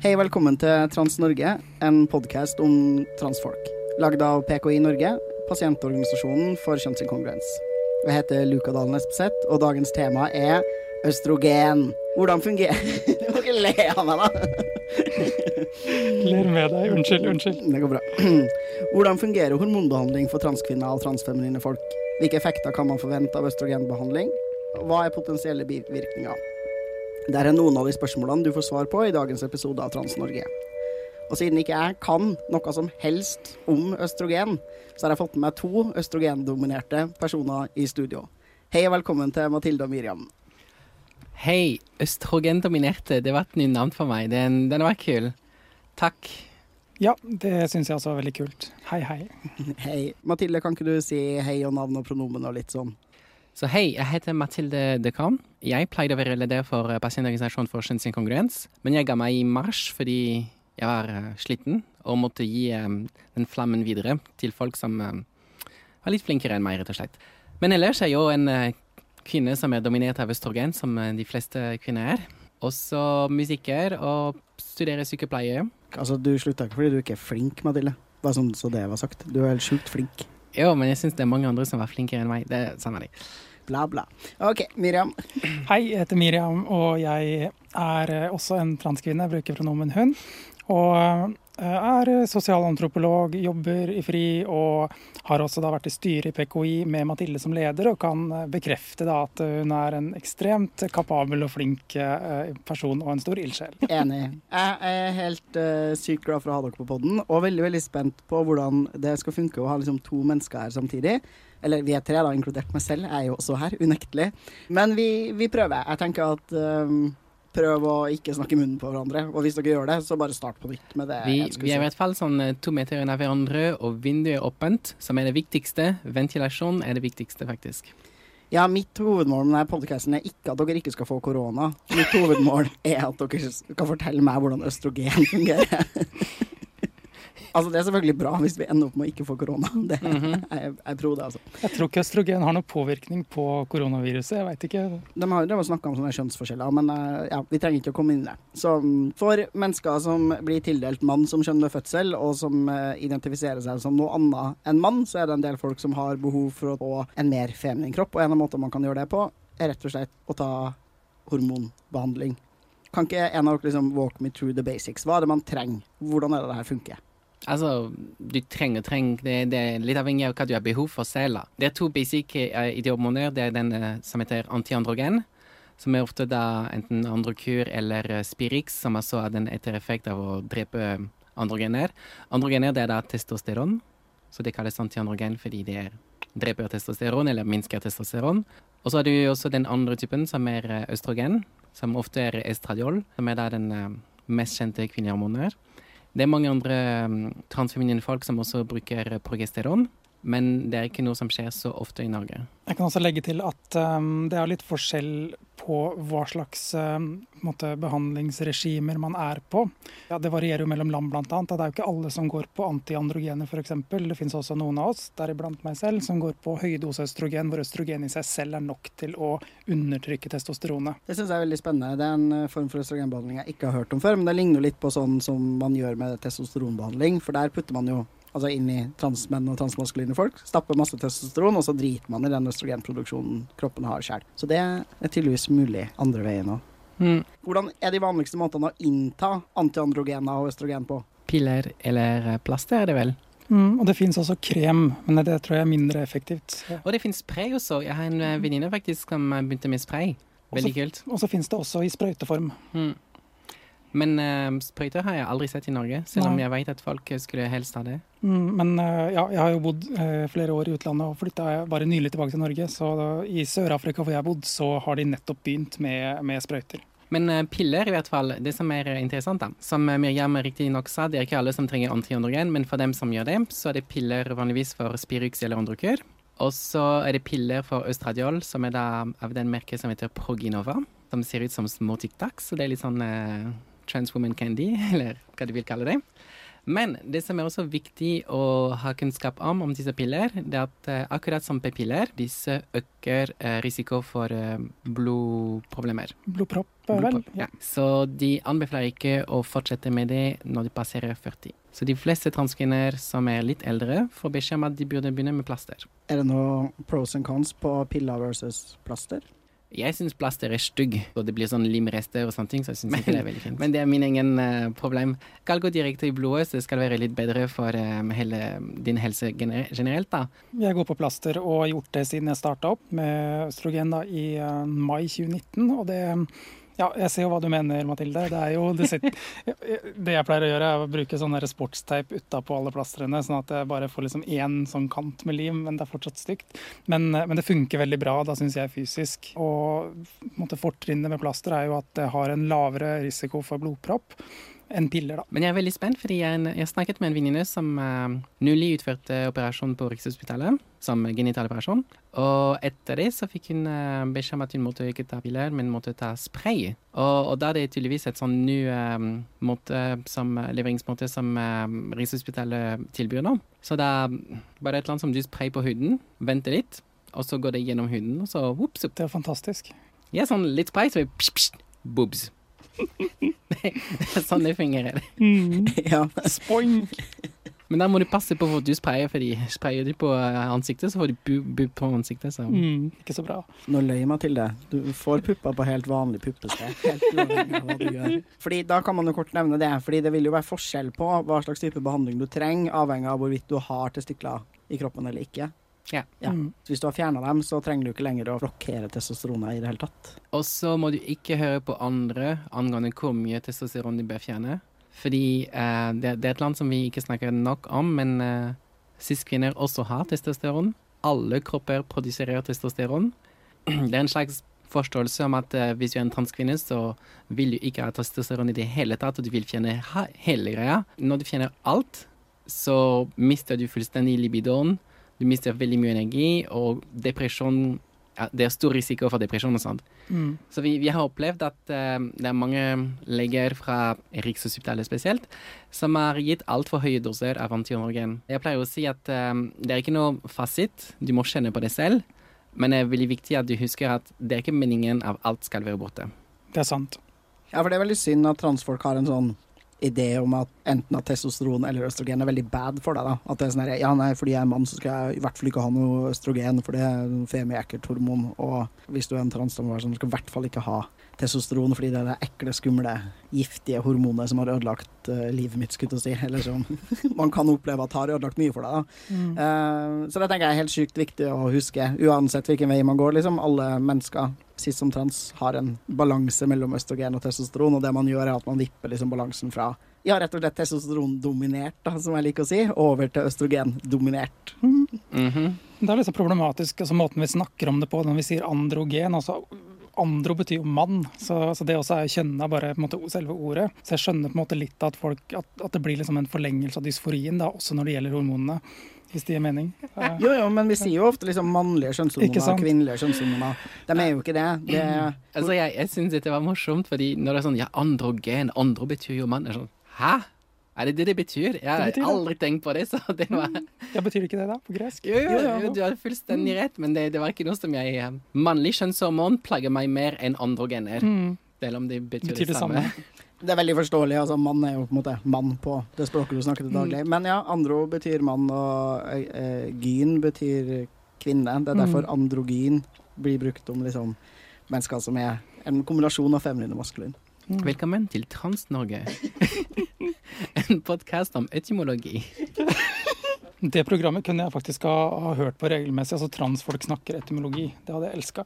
Hei, velkommen til Trans-Norge, en podkast om transfolk. Lagd av PKI Norge, pasientorganisasjonen for kjønnsinkongruens. Jeg heter Luka Dalen Espeseth, og dagens tema er østrogen. Hvordan fungerer Du må ikke le av meg, da! Ler med deg. Unnskyld, unnskyld. Det går bra. Hvordan fungerer hormonbehandling for transkvinner og transfeminine folk? Hvilke effekter kan man forvente av østrogenbehandling? Hva er potensielle bivirkninger? Det er noen av de spørsmålene du får svar på i dagens episode av Trans-Norge. Og siden ikke jeg kan noe som helst om østrogen, så har jeg fått med meg to østrogendominerte personer i studio. Hei og velkommen til Mathilde og Miriam. Hei, østrogendominerte, det var et nytt navn for meg. Den, den var kul. Takk. Ja, det syns jeg også var veldig kult. Hei, hei. Hei. Mathilde, kan ikke du si hei og navn og pronomen og litt sånn? Så hei, jeg heter Mathilde Dekam. Jeg pleide å være leder for eh, Pasientorganisasjonen for kjønnsinkongruens, men jeg ga meg i mars fordi jeg var uh, sliten og måtte gi um, den flammen videre til folk som um, var litt flinkere enn meg, rett og slett. Men ellers er jeg jo en kvinne som er dominert av østrogen, som de fleste kvinner er. Også musiker og studerer sykepleie. Altså, du slutta ikke fordi du ikke er flink, Mathilde. Bare sånn så det var sagt. Du er helt sjukt flink. Jo, men jeg syns det er mange andre som var flinkere enn meg. Det er samme det. Bla, bla. OK, Miriam. Hei, jeg heter Miriam, og jeg er eh, også en transkvinne. Jeg bruker pronomen hun. Og eh, er sosialantropolog, jobber i FRI og har også vært i styret i PKI med Mathilde som leder, og kan eh, bekrefte at hun er en ekstremt kapabel og flink person og en stor ildsjel. Enig. Jeg er helt uh, sykt glad for å ha dere på poden, og veldig veldig spent på hvordan det skal funke å ha liksom to mennesker her samtidig. Eller vi er tre, da, inkludert meg selv. Jeg er jo også her, unektelig. Men vi, vi prøver. Jeg tenker at um, prøv å ikke snakke i munnen på hverandre. Og hvis dere gjør det, så bare start på nytt med det. Vi, vi er i hvert fall sånn to meter unna hverandre, og vinduet er åpent, som er det viktigste. Ventilasjon er det viktigste, faktisk. Ja, mitt hovedmål med podkasten er ikke at dere ikke skal få korona. Mitt hovedmål er at dere skal fortelle meg hvordan østrogen fungerer. Altså, det er selvfølgelig bra hvis vi ender opp med å ikke få korona. Det, mm -hmm. jeg, er pro, det, altså. Jeg tror ikke østrogen har noen påvirkning på koronaviruset. Jeg veit ikke. De har jo snakka om sånne kjønnsforskjeller, men eh, ja, vi trenger ikke å komme inn i det. Så mm, for mennesker som blir tildelt mann som kjønn ved fødsel, og som uh, identifiserer seg som noe annet enn mann, så er det en del folk som har behov for å få en mer feminin kropp. Og en av måtene man kan gjøre det på, er rett og slett å ta hormonbehandling. Kan ikke en av dere liksom walk me through the basics? Hva er det man trenger? Hvordan er det det her funker? Altså, du trenger trenger, det, det, er litt avhengig av hva du har behov for selv. Det er to basic uh, ideomoner. Det er den uh, som heter antiandrogen, som er ofte da enten androkur eller uh, Spirix, som altså har den etter effekt av å drepe androgener. Androgener det er da testosteron, så det kalles antiandrogen fordi det er dreper testosteron eller minsker testosteron. Og så har du også den andre typen, som er østrogen, som ofte er estradiol, som er da den mest kjente kvinnehormoner. Det er mange andre um, transfeminine folk som også bruker progesteron, men det er ikke noe som skjer så ofte i Norge. Jeg kan også legge til at um, det er litt forskjell på hva slags um, måte, behandlingsregimer man er på. Ja, det varierer jo mellom land, bl.a. Det er jo ikke alle som går på antiandrogener f.eks. Det finnes også noen av oss, deriblant meg selv, som går på høydose østrogen, hvor østrogen i seg selv er nok til å undertrykke testosteronet. Det syns jeg er veldig spennende. Det er en eh, form for østrogenbehandling jeg ikke har hørt om før, men det ligner litt på sånn som man gjør med testosteronbehandling, for der putter man jo altså inn i transmenn og transmaskuline folk. Stapper masse testosteron, og så driter man i den østrogenproduksjonen kroppen har sjøl. Så det er tydeligvis mulig andre veien òg. Mm. Hvordan er de vanligste måtene å innta antiandrogener og østrogen på? Piller eller plaster, er det vel? Mm, og det fins også krem, men det tror jeg er mindre effektivt. Ja. Og det fins spray også. Jeg har en eh, venninne faktisk som begynte med spray. Veldig også, kult. Og så fins det også i sprøyteform. Mm. Men uh, sprøyter har jeg aldri sett i Norge, selv Nei. om jeg vet at folk skulle helst ha det. Mm, men uh, ja, jeg har jo bodd uh, flere år i utlandet og flytta bare nylig tilbake til Norge. Så i Sør-Afrika hvor jeg har bodd, så har de nettopp begynt med, med sprøyter. Men piller, i hvert fall, det som er interessant, da. Som Miriam riktignok sa, det er ikke alle som trenger antiandrogen, men for dem som gjør det, så er det piller vanligvis for Spirux eller Androkur. Og så er det piller for østradiol, som er da av den merket som heter Proginova. Som ser ut som små Tic Tacs, så det er litt sånn trans woman candy, eller hva de vil kalle det. Men det som er også viktig å ha kunnskap om om disse piller, det er at uh, akkurat som p-piller, disse øker uh, risiko for uh, blodproblemer. Blodpropp, vel? Ja. Så de anbefaler ikke å fortsette med det når de passerer 40. Så de fleste transkvinner som er litt eldre, får beskjed om at de burde begynne med plaster. Er det noe pros and cons på piller versus plaster? Jeg syns plaster er stygg, og det blir sånn limrester og sånne ting. så jeg synes ikke det er veldig fint. Men det er min egen uh, problem. Skal gå direkte i blodet, så det skal være litt bedre for um, hele din helse gener generelt. da. Jeg går på plaster og har gjort det siden jeg starta opp med østrogen da, i uh, mai 2019. og det ja, jeg ser jo hva du mener, Mathilde. Det er jo det, sitter, det jeg pleier å gjøre, er å bruke sånn sportsteip utapå alle plastrene, sånn at jeg bare får liksom én sånn kant med lim, men det er fortsatt stygt. Men, men det funker veldig bra, da syns jeg fysisk. Og fortrinnet med plaster er jo at det har en lavere risiko for blodpropp enn piller, da. Men jeg er veldig spent, fordi jeg, jeg snakket med en venninne som uh, nylig utførte operasjon på Rikshospitalet, som genitaloperasjon. Og etter det så fikk hun uh, beskjed om at hun måtte ikke ta piller, men måtte ta spray. Og, og da er det tydeligvis et sånn ny uh, som, leveringsmåte som Rikshospitalet tilbyr nå. Så det er bare et eller annet som du sprayer på huden, venter litt, og så går det gjennom huden, og så whoops. Det er fantastisk. Ja, sånn litt spray, så psh, psh, boobs. Det er sånn det fungerer. Mm. Ja. Spoink! Men da må du passe på hvor du sprayer, fordi sprayer du på ansiktet, så får du bub bu på ansiktet. Så. Mm, ikke så bra. Nå løy Mathilde. Du får pupper på helt vanlig puppested. Helt uavhengig av hva du gjør. Fordi Da kan man jo kort nevne det, fordi det vil jo være forskjell på hva slags type behandling du trenger, avhengig av hvorvidt du har testikler i kroppen eller ikke. Ja. Ja. Mm. Hvis du har fjerna dem, så trenger du ikke lenger å blokkere testosteronet i det hele tatt. Og så må du ikke høre på andre angående hvor mye testosteron de bør fjerne. Fordi eh, det, det, er et land som vi ikke snakker nok om, men eh, cis-kvinner også har testosteron. Alle kropper produserer testosteron. Det er en slags forståelse om at eh, hvis du er en transkvinne, så vil du ikke ha testosteron i det hele tatt, og du vil fjerne hele greia. Når du fjerner alt, så mister du fullstendig libidoen. Du mister veldig mye energi, og depresjon ja, Det er stor risiko for depresjon og sånt. Mm. Så vi, vi, har opplevd at uh, det er mange leger fra Rikshospitalet spesielt som har gitt altfor høye doser av antiandrogen. Jeg pleier å si at uh, det er ikke noe fasit, du må kjenne på det selv. Men det er veldig viktig at du husker at det er ikke meningen av alt skal være borte. Det er sant. Ja, for det er veldig synd at transfolk har en sånn idé om at enten at testosteron eller østrogen er veldig bad for deg. da. At det er sånn her, ja nei, fordi jeg er mann, så skal jeg i hvert fall ikke ha noe østrogen, for det er en femi-ekkelt hormon. Og hvis du er en transdamer, så skal du i hvert fall ikke ha testosteron, fordi det er det ekle, skumle, giftige hormonet som har ødelagt uh, livet mitt, skulle jeg si. Eller som man kan oppleve at har ødelagt mye for deg. da. Mm. Uh, så det tenker jeg er helt sykt viktig å huske, uansett hvilken vei man går. liksom. Alle mennesker cis som trans har en balanse mellom østrogen og testosteron, og det man gjør, er at man vipper liksom balansen fra ja, rett og slett testosterondominert, som jeg liker å si, over til østrogendominert. Mm -hmm. Det er så problematisk altså, måten vi snakker om det på når vi sier androgen. altså Andro betyr jo mann, så, så det også er kjønna bare på en måte selve ordet. Så jeg skjønner på en måte litt at, folk, at, at det blir liksom en forlengelse av dysforien, da, også når det gjelder hormonene. Hvis det gir mening. Jo, jo, men vi sier jo ofte liksom mannlige kjønnshormoner, kvinnelige kjønnshormoner. De er jo ikke det. det er, altså, jeg, jeg syns dette var morsomt, fordi når det er sånn ja, androgen, andro betyr jo mann. Det er sånn, Hæ? Er det det det betyr? Jeg har aldri tenkt på det. så det var... Ja, Betyr ikke det, da? På gresk? Jo, jo, jo, du har fullstendig rett, men det, det var ikke noe som jeg Mannlig kjønnshormon plager meg mer enn androgener. Mm. Selv om det betyr, betyr det, samme. Det er veldig forståelig. altså Mann er jo på en måte mann på det språket du snakker til daglig. Men ja, andro betyr mann, og eh, gyn betyr kvinne. Det er derfor androgyn blir brukt om liksom mennesker som er en kombinasjon av feminin og maskulin. Mm. Velkommen til Trans-Norge. en podkast om etymologi. Det programmet kunne jeg faktisk ha, ha hørt på regelmessig. Altså Transfolk snakker etymologi. Det hadde jeg elska.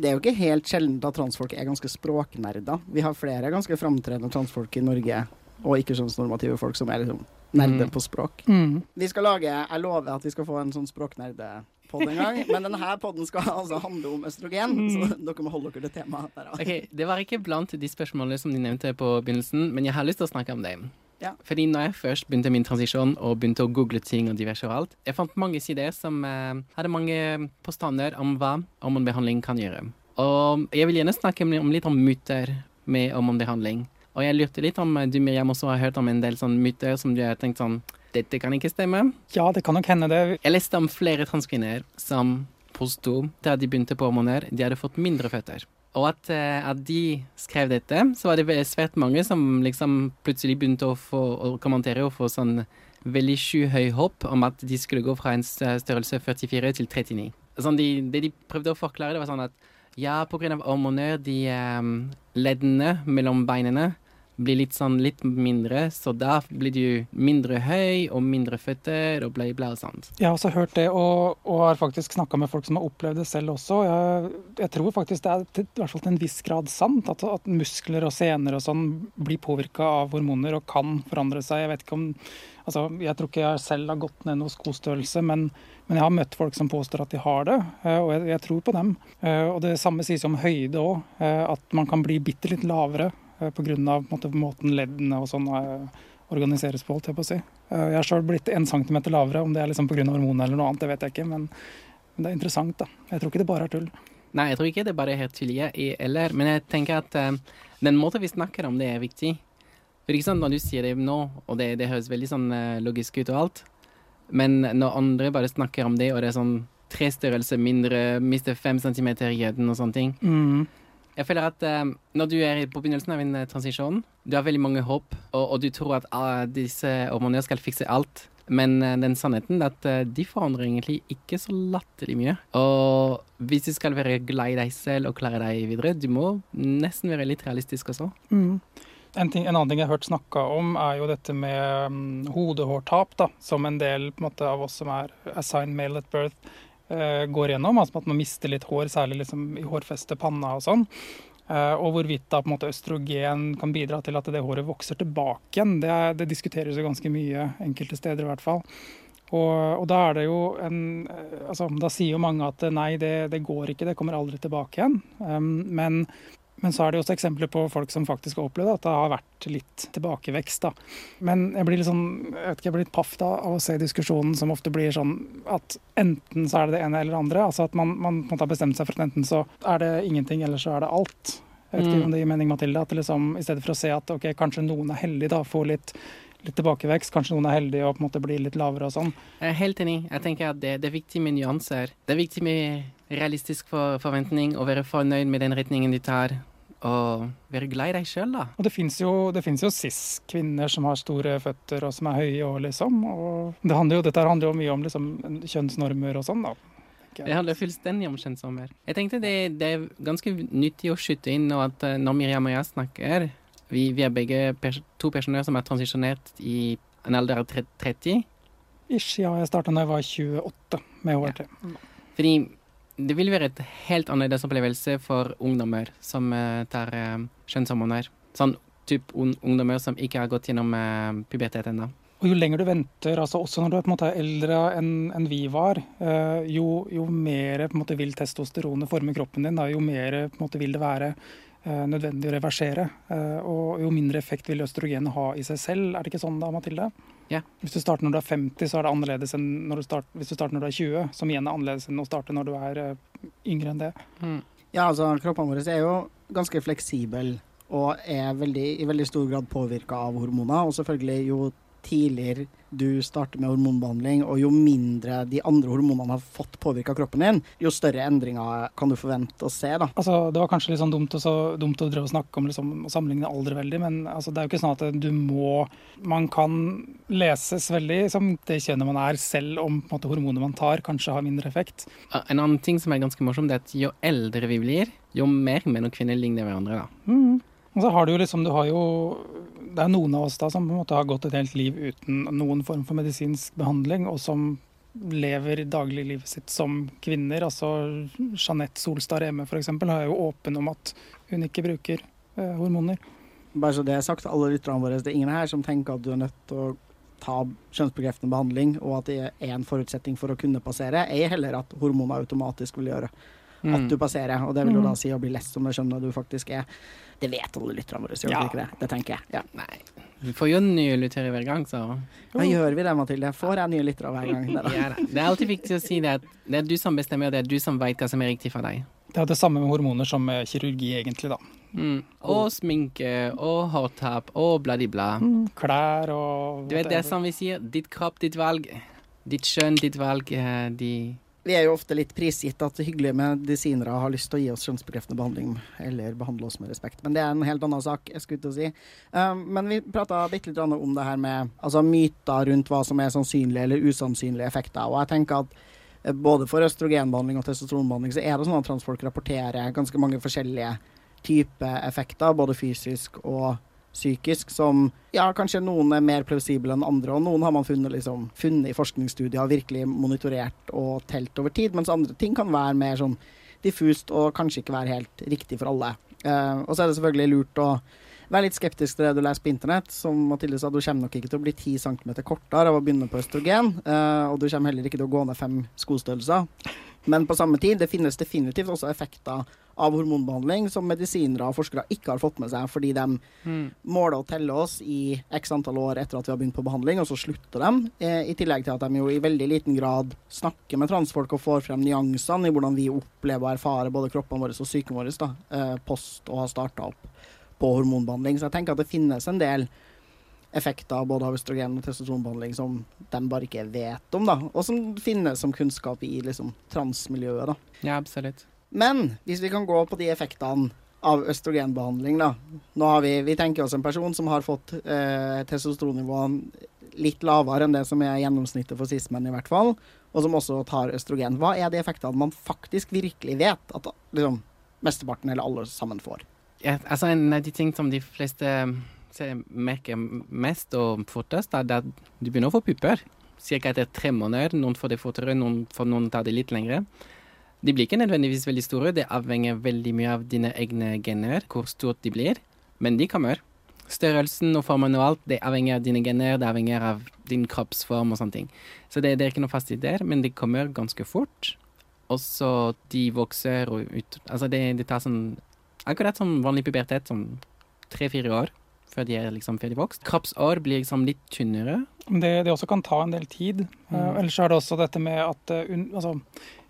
Det er jo ikke helt sjeldent at transfolk er ganske språknerder. Vi har flere ganske framtredende transfolk i Norge, og ikke-kjønnsnormative folk som er liksom nerder Mm. på språk. Mm. Vi skal lage, Jeg lover at vi skal få en sånn språknerdepod en gang, men denne podden skal altså handle om østrogen, så dere må holde dere til temaet. Der, da. Ok, Det var ikke blant de spørsmålene som de nevnte på begynnelsen, men jeg har lyst til å snakke om det. Ja. Fordi når jeg først begynte min transisjon og begynte å google ting og diverse og alt, jeg fant mange sider som eh, hadde mange påstander om hva hormonbehandling kan gjøre. Og jeg vil gjerne snakke om litt om myter med hormonbehandling. Og jeg lurte litt om du Miriam også har hørt om en del sånne myter som du har tenkt sånn dette kan ikke stemme. Ja, det kan nok hende det. Jeg leste om flere transkvinner som påsto da de begynte på hormoner, de hadde fått mindre føtter. Og at, eh, at, de skrev dette, så var det svært mange som liksom plutselig begynte å, få, å kommentere og få sånn veldig skyhøy hopp om at de skulle gå fra en størrelse 44 til 39. Sånn de, det de prøvde å forklare, det var sånn at ja, pga. hormoner, de um, leddene mellom beinene blir litt sånn litt mindre, så da blir du mindre høy og mindre føtter og bla, bla og sånt. Jeg har også hørt det, og, og har faktisk snakka med folk som har opplevd det selv også. Jeg, jeg tror faktisk det er til, hvert fall til en viss grad sant, at, at muskler og sener og sånn blir påvirka av hormoner og kan forandre seg. Jeg vet ikke om Altså, jeg tror ikke jeg selv har gått ned noe skostørrelse, men, men, jeg har møtt folk som påstår at de har det, eh, og jeg, jeg tror på dem. Eh, og det samme sies om høyde òg, eh, at man kan bli bitte litt lavere pga. Måte, måten leddene og sånn eh, organiseres på, holdt jeg på å si. Eh, jeg har sjøl blitt én centimeter lavere, om det er liksom pga. hormonene eller noe annet, det vet jeg ikke. Men, men, det er interessant, da. Jeg tror ikke det bare er tull. Nei, jeg tror ikke det bare er tull, eller, men jeg tenker at uh, den måten vi snakker om det, er viktig. For ikke sant, Når du sier det nå, og det, det høres veldig sånn logisk ut og alt, men når andre bare snakker om det, og det er sånn tre størrelser mindre, mister fem centimeter i høyden og sånne ting mm. Jeg føler at uh, når du er på begynnelsen av en uh, transisjon, du har veldig mange håp, og, og du tror at uh, disse hormonene skal fikse alt. Men den sannheten er at de forandrer egentlig ikke så latterlig mye. Og hvis du skal være glad i deg selv og klare deg videre, du må nesten være litt realistisk også. Mm. En, ting, en, annen ting jeg har hørt snakka om, er jo dette med um, hodehårtap, da, som en del en måte, av oss som er assigned male at birth, Eh, går gjennom. Altså at man mister litt hår, særlig liksom i hårfestet, panna og sånn. Eh, og hvorvidt da på en måte østrogen kan bidra til at det håret vokser tilbake igjen. Det, det diskuteres jo ganske mye enkelte steder i hvert fall. Og, og, da er det jo en eh, altså, Da sier jo mange at nei, det, det går ikke, det kommer aldri tilbake igjen. Men men så er det også eksempler på folk som faktisk har opplevd at det har vært litt tilbakevekst. Da. Men jeg blir litt sånn, jeg vet ikke, jeg blir litt paff da, av å se diskusjonen som ofte blir sånn at enten så er det det ene eller det andre. Altså at man, man på en måte har bestemt seg for at enten så er det ingenting, eller så er det alt. Jeg vet ikke mm. om det gir mening, Mathilde. At liksom, I stedet for å se at ok, kanskje noen er heldige, da, får litt litt tilbakevekst. Kanskje noen er heldige og på en måte blir litt lavere og sånn. Jeg er helt enig. Jeg tenker at det, det er viktig med nyanser. Det er viktig med realistisk for, forventning, å være fornøyd med den retningen de tar og være glad i deg sjøl, da. Og det fins jo, jo cis-kvinner som har store føtter og som er høye og liksom. Og det handler jo, dette handler jo mye om liksom, kjønnsnormer og sånn, da. Det handler fullstendig om kjønnsnormer. Jeg tenkte det, det, er ganske nyttig å skyte inn nå at eh, når Miriam og jeg snakker Vi, vi er begge pers to personer som er transisjonert i en alder av 30. Ish, ja. Jeg starta da jeg var 28 med HRT. Ja. Fordi det vil være et helt annerledes opplevelse for ungdommer som uh, tar uh, kjønnshormoner. Sånn type un ungdommer som ikke har gått gjennom uh, pubertet ennå. Og jo lenger du venter, altså også når du er på en måte eldre enn en vi var, jo, jo, mer på en måte, vil testosteronet forme kroppen din. Da, jo mer på en måte, vil det være nødvendig å reversere. Og jo mindre effekt vil østrogenet ha i seg selv. Er det ikke sånn da, Mathilde? Ja. Hvis du starter når du er 50, så er det annerledes enn du start, hvis du starter når du er 20. Som igjen er annerledes enn å starte når du er uh, yngre enn det. Mm. Ja, altså kroppene våre er jo ganske fleksible og er veldig, i veldig stor grad påvirka av hormoner. Og selvfølgelig jo tidligere du starter med hormonbehandling, og jo mindre de andre hormonene har fått påvirka kroppen din, jo større endringer kan du forvente å se. da. Altså, Det var kanskje litt sånn dumt, å, dumt å snakke om liksom, å sammenligne alder veldig, men altså, det er jo ikke sånn at du må Man kan leses veldig som det kjønnet man er, selv om på en måte, hormonet man tar, kanskje har mindre effekt. En annen ting som er ganske morsom, det er at jo eldre vi blir, jo mer menn og kvinner ligner hverandre. da. Mm. Og så har du jo liksom, du har jo Det er noen av oss da som på en måte har gått et helt liv uten noen form for medisinsk behandling, og som lever dagliglivet sitt som kvinner. Altså Jeanette Solstad Reme f.eks. er jo åpen om at hun ikke bruker eh, hormoner. Bare så det er sagt, alle lytterne våre, det er ingen her som tenker at du er nødt til å ta kjønnsbekreftende behandling, og at det er en forutsetning for å kunne passere, ei heller at hormoner automatisk vil gjøre mm. at du passerer. Og det vil jo da mm. si å bli lest som det skjønner du faktisk er. Det vet alle lytterne våre, gjør ja. ikke det? Det tenker jeg. Ja. Nei. Vi får jo nye lyttere hver gang, så Da gjør vi det, Mathilde. Får jeg nye lyttere hver gang? Neida. ja. Det er alltid viktig å si det at det er du som bestemmer, og det er du som vet hva som er riktig for deg. Det er det samme med hormoner som med kirurgi, egentlig, da. Mm. Og sminke, og hårtap, og bladibla. Klær og Du vet, det er som vi sier, ditt kropp, ditt valg. Ditt kjønn, ditt valg. eh, De Vi er jo ofte litt prisgitt at hyggelige medisinere har lyst til å gi oss kjønnsbekreftende behandling, eller behandle oss med respekt. Men det er en helt annen sak, jeg skulle til å si. Um, men vi prata bitte litt om det her med altså, myter rundt hva som er sannsynlige eller usannsynlige effekter. Og jeg tenker at eh, både for østrogenbehandling og testosteronbehandling så er det sånn at transfolk rapporterer ganske mange forskjellige typer effekter, både fysisk og psykisk, som ja, kanskje noen er mer plausible enn andre, og noen har man funnet, liksom, funnet i forskningsstudier og virkelig monitorert og telt over tid, mens andre ting kan være mer sånn diffust og kanskje ikke være helt riktig for alle. Eh, og så er det selvfølgelig lurt å være litt skeptisk til det du leser på internett. Som Mathilde sa, du kommer nok ikke til å bli 10 cm kortere av å begynne på østrogen, eh, og du kommer heller ikke til å gå ned fem skostørrelser. Men på samme tid, det finnes definitivt også effekter av hormonbehandling som medisinere og forskere ikke har fått med seg, fordi de mm. måler og teller oss i x antall år etter at vi har begynt på behandling, og så slutter de. Eh, I tillegg til at de jo i veldig liten grad snakker med transfolk og får frem nyansene i hvordan vi opplever og erfarer både kroppene våre og psyken vår da, eh, post å ha starta opp på hormonbehandling. Så jeg tenker at det finnes en del effekter av både av østrogen og testosteronbehandling som de bare ikke vet om, da, og som finnes som kunnskap i liksom, transmiljøet. da. Ja, absolutt. Men hvis vi kan gå på de effektene av østrogenbehandling, da. Nå har vi, vi tenker oss en person som har fått eh, testosteronnivået litt lavere enn det som er gjennomsnittet for cis-menn, i hvert fall, og som også tar østrogen. Hva er de effektene man faktisk virkelig vet at liksom, mesteparten eller alle sammen får? Ja, altså En av de ting som de fleste ser, merker mest og fortest, er at du begynner å få pupper. Cirka etter tre måneder. Noen får det fortere, noen, for noen tar det litt lengre. De blir ikke nødvendigvis veldig store, det avhenger veldig mye av dine egne gener, hvor stort de blir. Men de kommer. Størrelsen og formen og alt, det avhenger av dine gener, det avhenger av din kroppsform og sånne ting. Så det, det er ikke noe fast der, men de kommer ganske fort. Og så de vokser og ut Altså det, det tar sånn Akkurat som vanlig pubertet, sånn tre-fire år før de er liksom ferdig vokst. Kroppsår blir liksom litt tynnere. Det, det også kan ta en del tid. Mm. Uh, ellers er det også dette med at uh, un, altså,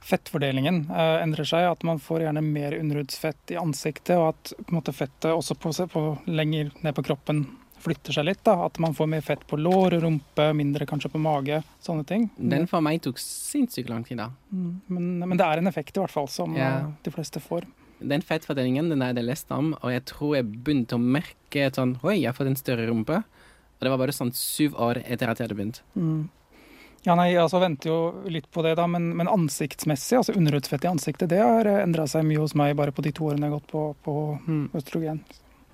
fettfordelingen uh, endrer seg. At man får gjerne mer underhudsfett i ansiktet, og at måte, fettet også på, på, lenger ned på kroppen flytter seg litt. Da. At man får mer fett på lår og rumpe, mindre kanskje på mage. Sånne ting. Den for meg tok sinnssykt lang tid, da. Mm. Men, men, det er en effekt i hvert fall som Ja. de fleste får. Den fettfordelingen den er det lest om, og jeg tror jeg begynte å merke sånn Oi, jeg har fått en større rumpe. Og det var bare sånn syv år etter at jeg hadde begynt. Mm. Ja, nei, altså venter jo litt på det, da, men, men ansiktsmessig, altså underhudsfett i ansiktet, det har endra seg mye hos meg bare på de to årene jeg har gått på, på Mm. østrogen.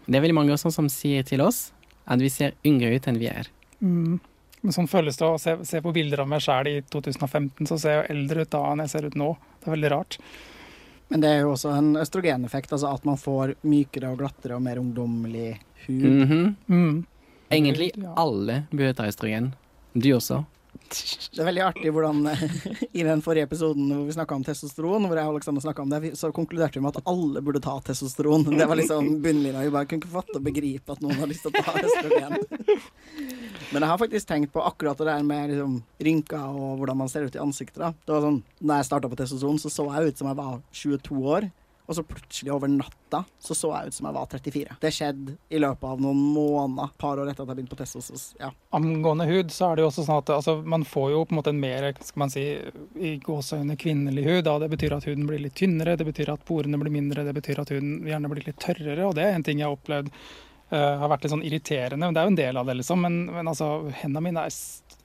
Det er veldig mange også som sier til oss at vi ser yngre ut enn vi er. Mm. Men sånn føles det å se, se på bilder av meg sjæl i 2015, så ser jeg eldre ut da enn jeg ser ut nå. Det er veldig rart. Men det er jo også en østrogeneffekt, altså at man får mykere og glattere og mer ungdommelig hud. Mhm. Mm. Egentlig alle bør ta østrogen. Du også. Det er veldig artig hvordan i den forrige episoden hvor vi snakka om testosteron, hvor jeg og Alexander snakket om det, så konkluderte vi med at alle burde ta testosteron. Det var liksom bunnlinja. Vi bare kunne ikke fatte og begripe at noen har lyst til å ta østrogen. Men jeg har faktisk tenkt på akkurat det der med liksom, rynker og hvordan man ser ut i ansiktet. da. Det var sånn, Da jeg starta på testosteron, så så jeg ut som jeg var 22 år. Og så plutselig over natta så så jeg ut som jeg var 34. Det skjedde i løpet av noen måneder, par år etter at jeg begynte på testosteron. Ja. Angående hud, så er det jo også sånn at altså, man får jo på en måte en mer skal man si, i gåseøyne kvinnelig hud. Da. Det betyr at huden blir litt tynnere, det betyr at porene blir mindre, det betyr at huden gjerne blir litt tørrere. Og det er en ting jeg har opplevd har vært litt sånn irriterende. men Det er jo en del av det, liksom. Men, men altså, hendene mine er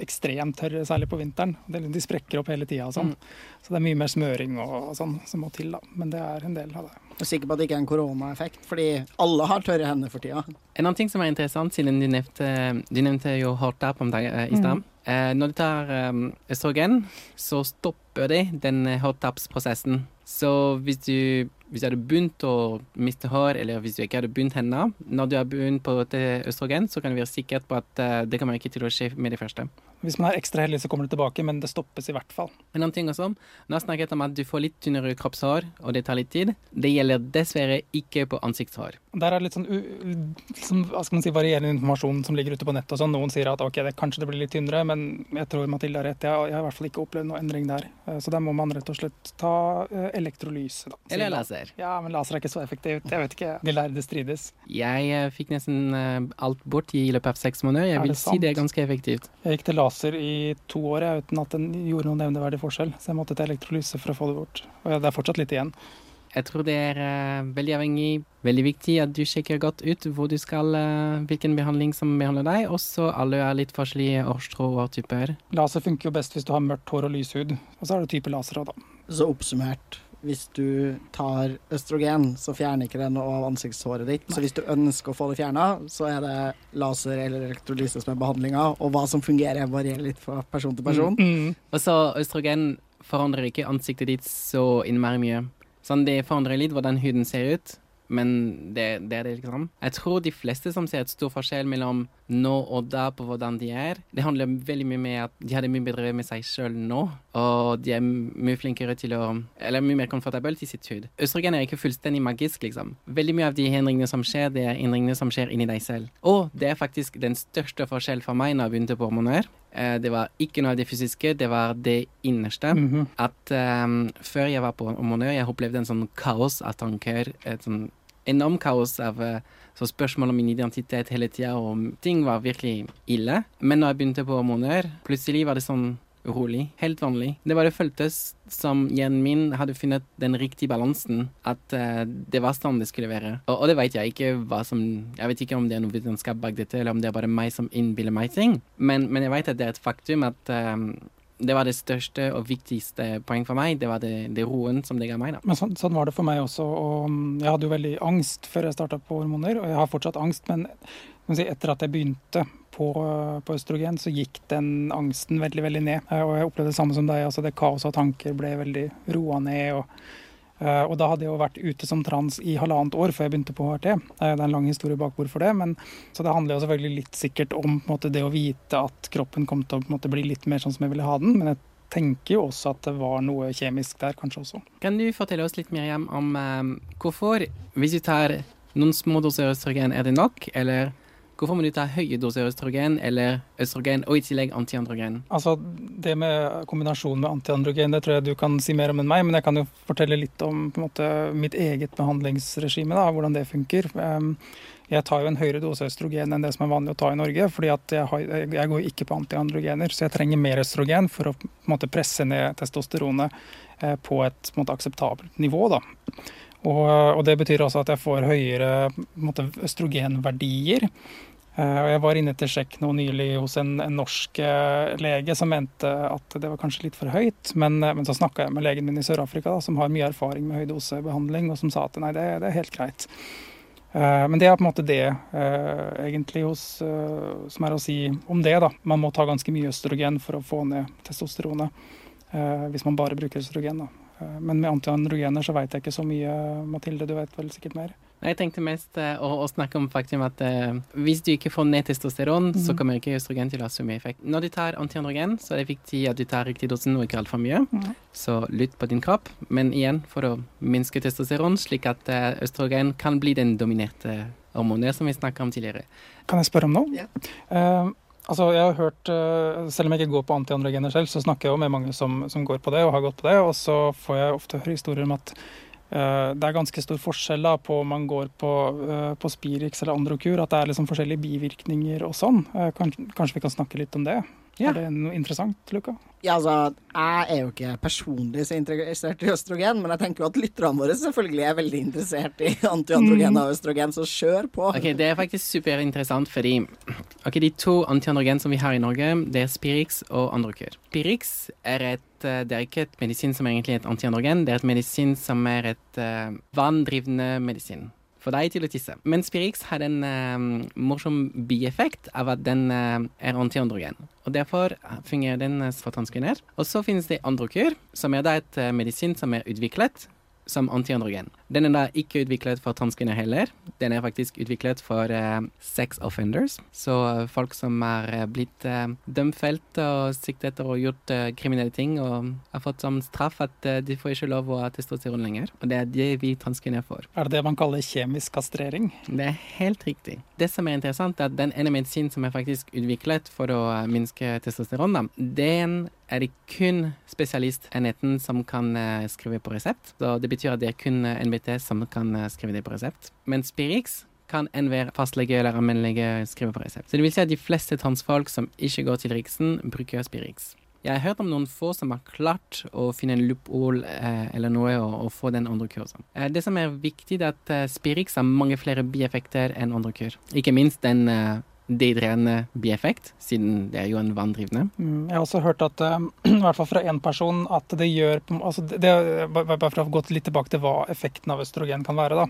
ekstremt tørre, særlig på vinteren. De sprekker opp hele tida. Sånn. Så det er mye mer smøring og, og sånn som må til, da. Men det er en del av det. Jeg er sikker på at det ikke er en koronaeffekt, fordi alle har tørre hender for tida. En annen ting som er interessant, siden du nevnte, du nevnte jo hårtap om dagen eh, i stad. Eh, når du tar eh, så stopper de den hot-taps-prosessen. Så hvis du hvis du hadde begynt å miste hår, eller hvis du ikke hadde begynt ennå, når du har begynt på østrogen, så kan du være sikker på at uh, det kommer ikke til å skje med det første. Hvis man er ekstra heldig, så kommer det tilbake, men det stoppes i hvert fall. En annen ting også, Nå snakker jeg om at du får litt tynnere kroppshår, og det tar litt tid. Det gjelder dessverre ikke på ansiktshår. Der er det litt sånn liksom, hva skal man si, varierende informasjon som ligger ute på nettet. og sånn. Noen sier at ok, det, kanskje det blir litt tynnere, men jeg tror Mathilde har rett. Jeg, jeg har i hvert fall ikke opplevd noe endring der. Eh, så der må man rett og slett ta uh, elektrolyse. Da. Eller laser. Ja, men laser er ikke så effektivt. Jeg vet ikke. De lærde strides. Jeg uh, fikk nesten uh, alt bort i løpet av seks måneder. Jeg vil si det er ganske effektivt. Jeg gikk til laser i to år jeg, uten at den gjorde noen nevneverdig forskjell. Så jeg måtte til elektrolyse for å få det bort. Og det er fortsatt litt igjen. Jeg tror det er uh, veldig avhengig, veldig viktig at du sjekker godt ut hvor du skal, uh, hvilken behandling som behandler deg. Også alle er litt forskjellige årstrå og typer. Laser funker jo best hvis du har mørkt hår og lys hud. Og så er det type laser òg, da. Så oppsummert, hvis du tar østrogen, så fjerner ikke det noe av ansiktshåret ditt. Så hvis du ønsker å få det fjerna, så er det laser eller elektrolyse som er behandlinga. Og hva som fungerer, varierer litt fra person til person. Mm, mm. Og så østrogen forandrer ikke ansiktet ditt så innmari mye. Sånn, det forandrer litt hvordan huden ser ut men det, det, er det, liksom. Jeg tror de fleste som ser et stor forskjell mellom nå og da på hvordan de er, det handler veldig mye med at de har det mye bedre med seg sjøl nå, og de er mye flinkere til å Eller mye mer komfortable til sitt hud. Østrogen er ikke fullstendig magisk, liksom. Veldig mye av de endringene som skjer, det er endringene som skjer inni deg selv. Og det er faktisk den største forskjellen for meg når jeg begynte på hormoner. Eh, det var ikke noe av det fysiske, det var det innerste. Mm -hmm. At um, før jeg var på hormoner, jeg opplevde en sånn kaos av tanker. Et sånn enormt kaos av eh, så spørsmål om min identitet hele tida, og ting var virkelig ille. Men når jeg begynte på hormoner, plutselig var det sånn rolig. Helt vanlig. Det bare føltes som hjernen min hadde funnet den riktige balansen. At uh, det var sånn det skulle være. Og, og det vet jeg ikke hva som Jeg vet ikke om det er noe vitenskap bak dette, eller om det er bare meg som innbiller meg ting. Men, men jeg vet at det er et faktum at um, det var det største og viktigste poeng for meg. Det var det, det roen som det ga meg. da. Men sånn, sånn, var det for meg også. og mm, Jeg hadde jo veldig angst før jeg starta på hormoner, og jeg har fortsatt angst. Men si, etter at jeg begynte på, på, østrogen, så gikk den angsten veldig veldig ned. Og jeg opplevde det samme som deg. altså Det kaoset av tanker ble veldig roa ned. og og da hadde jeg jo vært ute som trans i halvannet år før jeg begynte på HRT. Uh, det er en lang historie bak hvorfor det, men, så det handler jo selvfølgelig litt sikkert om måte, det å vite at kroppen kom til å måte, bli litt mer sånn som jeg ville ha den. Men jeg tenker jo også at det var noe kjemisk der, kanskje også. Kan du fortelle oss litt mer hjem om um, hvorfor, hvis du tar noen små doser østrogen, er det nok, eller Hvorfor må du ta høye doser østrogen eller østrogen og i tillegg antiandrogen? Altså, Det med kombinasjonen med antiandrogen det tror jeg du kan si mer om enn meg, men jeg kan jo fortelle litt om måte, mitt eget behandlingsregime, da, hvordan det funker. Ehm, jeg tar jo en høyere dose østrogen enn det som er vanlig å ta i Norge. fordi jeg, jeg, går ikke på antiandrogener, så jeg trenger mer østrogen for å måte, presse ned testosteronet eh, på et måte, akseptabelt nivå. da. Og, og, det betyr også at jeg får høyere måte, østrogenverdier. Eh, og jeg var inne til sjekk nå nylig hos en, en, norsk eh, lege som mente at det var kanskje litt for høyt. Men, eh, men så snakka jeg med legen min i Sør-Afrika, som har mye erfaring med høydosebehandling, og som sa at nei, det, det er helt greit. Men det er på en måte det egentlig hos, som er å si om det. da. Man må ta ganske mye østrogen for å få ned testosteronet. Hvis man bare bruker østrogen. da. Men med antiandrogener så veit jeg ikke så mye. Mathilde, du vet vel sikkert mer? Jeg tenkte mest uh, å, å, snakke om faktum at uh, hvis du ikke får ned testosteron, mm. så kommer ikke østrogen til å ha så mye effekt. Når du tar antiandrogen, så er det viktig at du tar riktig dosen og ikke altfor mye. Mm. Så lytt på din kropp, men igjen for å minske testosteron, slik at uh, østrogen kan bli den dominerte hormonet som vi snakka om tidligere. Kan jeg spørre om noe? Yeah. Altså, jeg har hørt, Selv om jeg ikke går på antiandrogener selv, så snakker jeg jo med mange som, som går på det og har gått på det, og så får jeg ofte høre historier om at Eh, det er ganske stor forskjell da, på om man går på, eh, på Spirix eller Androkur, at det er liksom forskjellige bivirkninger og sånn. Eh, kanskje vi kan snakke litt om det? Ja. Er det noe interessant, Luka? Ja, altså, Jeg er jo ikke personlig så interessert i østrogen, men jeg tenker jo at lytterne våre selvfølgelig er veldig interessert i antiandrogen og østrogen, så kjør på. Ok, Det er faktisk superinteressant, fordi ok, de to antiandrogen som vi har i Norge, det er Spirix og Androkur. Spirix er et det er ikke et medisin som er egentlig et antiandrogen, det er et medisin som er et uh, vanndrivende medisin for deg til å tisse. Men Spirix har en uh, morsom bieffekt av at den uh, er antiandrogen. Og Derfor fungerer den for transkvinner. Og så finnes det Androkur, som er da et uh, medisin som er utviklet som antiandrogen. Den er da ikke utviklet for transkvinner heller. Den er faktisk utviklet for uh, sex offenders. Så folk som er uh, blitt uh, dømfelt og siktet og gjort kriminelle ting og har fått som straff at de får ikke lov å ha testosteron lenger. Og det er det vi transkvinner får. Er det det man kaller kjemisk kastrering? Det er helt riktig. Det som er interessant, er at den ene medisinen som er faktisk utviklet for å minske testosteron, da, den er det kun spesialistenheten som kan uh, skrive på resept. Så det betyr at det er kun uh, NBT som kan uh, skrive det på resept. Men Spirix kan enhver fastlege eller allmennlege skrive på resept. Så det vil si at de fleste transfolk som ikke går til Riksen, bruker Spirix. Jeg har hørt om noen få som har klart å finne en loophole eh, eller noe og, og, få den andre kursen. Eh, det som er viktig, er at eh, Spirix har mange flere bieffekter enn andre kur. Ikke minst den dehydrerende bieffekt, siden det er jo en vanndrivende. Mm, jeg har også hørt at, uh, i hvert fall fra én person, at det gjør altså det, Bare for å gå litt tilbake til hva effekten av østrogen kan være. da.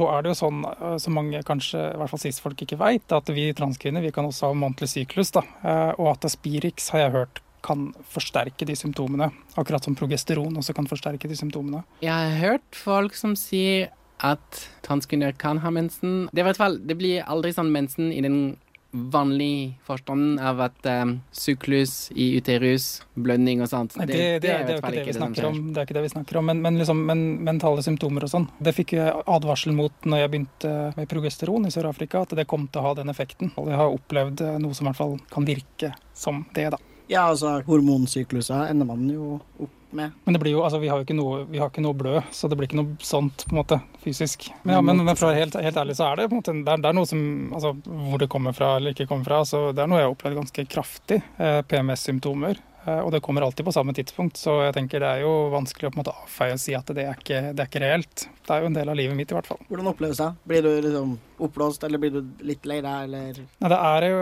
Og er det jo sånn, uh, som mange kanskje, i hvert fall cis-folk ikke veit, at vi transkvinner vi kan også ha månedlig syklus. da, uh, Og at Spirix, har jeg hørt kan forsterke de symptomene. Akkurat som progesteron også kan forsterke de symptomene. Jeg har hørt folk som sier at transkvinner kan ha mensen. Det, er hvert fall, det blir aldri sånn mensen i den vanlig forstand av at um, syklus i uterus, blødning og sånt. Nei, det, det, det, er, det, er ikke det vi snakker om. Det er ikke det vi snakker om, Men, men, liksom, men mentale symptomer og sånn. Det fikk jeg advarsel mot når jeg begynte med progesteron i Sør-Afrika, at det kom til å ha den effekten. Og jeg har opplevd eh, noe som i hvert fall kan virke som det, da. Ja, altså hormonsykluser ender man jo opp med. Men det blir jo, altså vi har jo ikke noe, vi har ikke noe blød, så det blir ikke noe sånt på en måte fysisk. Men, ja, men, men for å være helt, helt, ærlig så er det på en måte, det er, det er, noe som, altså hvor det kommer fra eller ikke kommer fra, så det er noe jeg har opplevd ganske kraftig. Eh, PMS-symptomer. Eh, og det kommer alltid på samme tidspunkt, så jeg tenker det er jo vanskelig å på en måte avfeie og si at det er, ikke, det er ikke reelt. Det er jo en del av livet mitt i hvert fall. Hvordan oppleves det? Blir du liksom oppblåst, eller blir du litt lei deg, eller? Nei, det er jo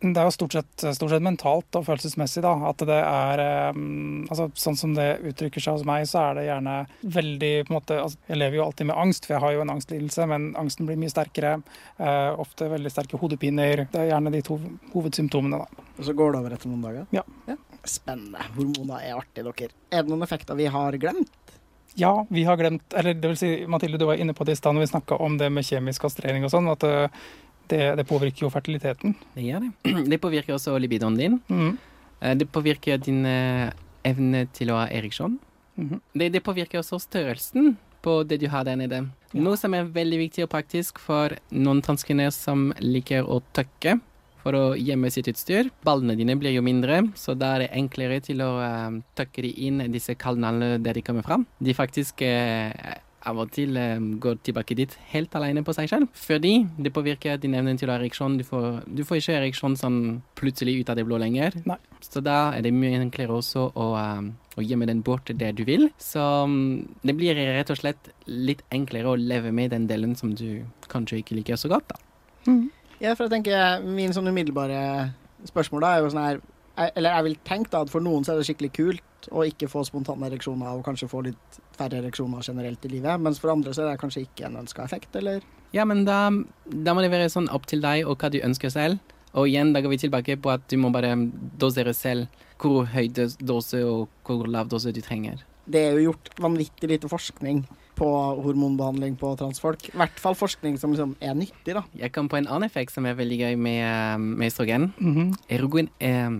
det er jo stort sett, stort sett, mentalt og følelsesmessig. da, at det er, um, altså Sånn som det uttrykker seg hos meg, så er det gjerne veldig på en måte, altså, Jeg lever jo alltid med angst, for jeg har jo en angstlidelse, men angsten blir mye sterkere. Uh, ofte veldig sterke hodepiner. Det er gjerne de to hovedsymptomene. da. Og så går det over etter noen dager? Ja. ja. Spennende. Hormoner er artig, dere. Er det noen effekter vi har glemt? Ja, vi har glemt Eller det vil si, Mathilde, du var inne på det i stad når vi snakka om det med kjemisk kastrering og sånn. at uh, det, det, påvirker jo fertiliteten. Det gjør det. Det påvirker også libidoen din. Mm. Eh, det påvirker din eh, evne til å ha ereksjon. Mm det, det, påvirker også størrelsen på det du har der nede. Ja. Noe som er veldig viktig og praktisk for noen transkvinner som liker å tøkke for å gjemme sitt utstyr. Ballene dine blir jo mindre, så da er det enklere til å uh, tøkke de inn disse kanalene der de kommer fram. De faktisk uh, av og til um, går tilbake dit helt alene på seg selv. Fordi det påvirker din evne til å ha ereksjon. Du får, du får ikke ereksjon sånn plutselig ut av det blå lenger. Nei. Så da er det mye enklere også å, um, å gjemme den bort der du vil. Så um, det blir rett og slett litt enklere å leve med den delen som du kanskje ikke liker så godt, da. Mm. Ja, for jeg tenker min sånn umiddelbare spørsmål da er jo sånn her Eller jeg vil tenke da at for noen så er det skikkelig kult å ikke få spontane ereksjoner og kanskje få litt færre ereksjoner generelt i livet. Mens for andre så er det kanskje ikke en ønska effekt, eller? Ja, men da, da, må det være sånn opp til deg og hva du ønsker selv. Og igjen, da går vi tilbake på at du må bare dosere selv hvor høy dose og hvor lav dose du trenger. Det er jo gjort vanvittig lite forskning på hormonbehandling på transfolk. I hvert fall forskning som liksom er nyttig, da. Jeg kom på en annen effekt som er veldig gøy med, med østrogen. Mm -hmm. Erogen, eh,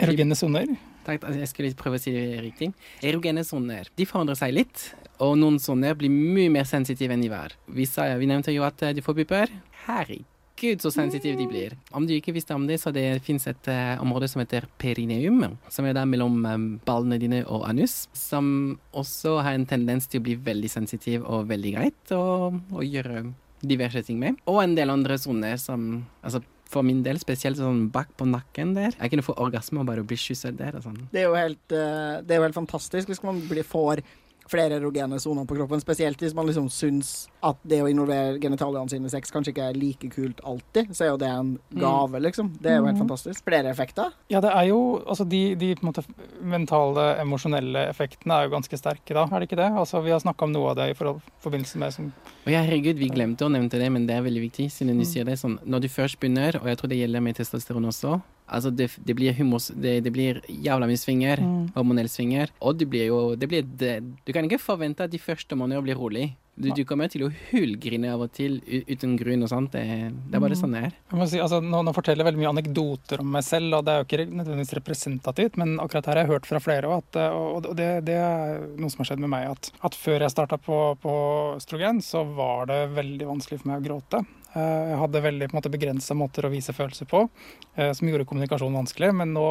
Erogene soner? Jeg skulle prøve å si det riktig. Erogene soner. De forandrer seg litt, og noen soner blir mye mer sensitive enn de var. Vi, sa, vi nevnte jo at eh, de får pupper. Herregud, så sensitive de blir. Om du ikke visste om det, så det fins et uh, område som heter perineum, som er der mellom um, ballene dine og anus, som også har en tendens til å bli veldig sensitiv og veldig greit å gjøre diverse ting med. Og en del andre soner som Altså for min del, spesielt sånn bak på nakken der. Jeg kunne få orgasme og bare bli kysset der. og sånn. Det er jo helt, uh, det er jo helt fantastisk hvis man blir, får flere erogene soner på kroppen. Spesielt hvis man liksom syns at det å involvere genitaliene sine i sex kanskje ikke er like kult alltid. Så er jo det en mm. gave, liksom. Det er jo helt mm. fantastisk. Flere effekter? Ja, det er jo Altså de, de måte, mentale, emosjonelle effektene er jo ganske sterke da, er det ikke det? Altså Vi har snakka om noe av det i forhold, forbindelse med som Å ja, herregud, vi glemte å nevne det, men det er veldig viktig siden du mm. sier det sånn. Når du først begynner, og jeg tror det gjelder med testosteron også Altså, det, det blir humors... Det, det blir jævla mye svinger. Mm. Hormonell svinger. Og du blir jo det blir det, Du kan ikke forvente at de første månedene blir rolig. Du, du kommer til å hulgrine av og til uten grunn og sånt. Det, det er bare Mm. sånn det er. Si, altså, nå, nå forteller jeg veldig mye anekdoter om meg selv, og det er jo ikke nødvendigvis representativt, men akkurat her har jeg hørt fra flere, at, eh, og det, det er noe som har skjedd med meg, at, at før jeg starta på, på Strogen, så var det veldig vanskelig for meg å gråte. Eh, Jeg hadde veldig på en måte, begrensa måter å vise følelser på, eh, som gjorde kommunikasjonen vanskelig, men nå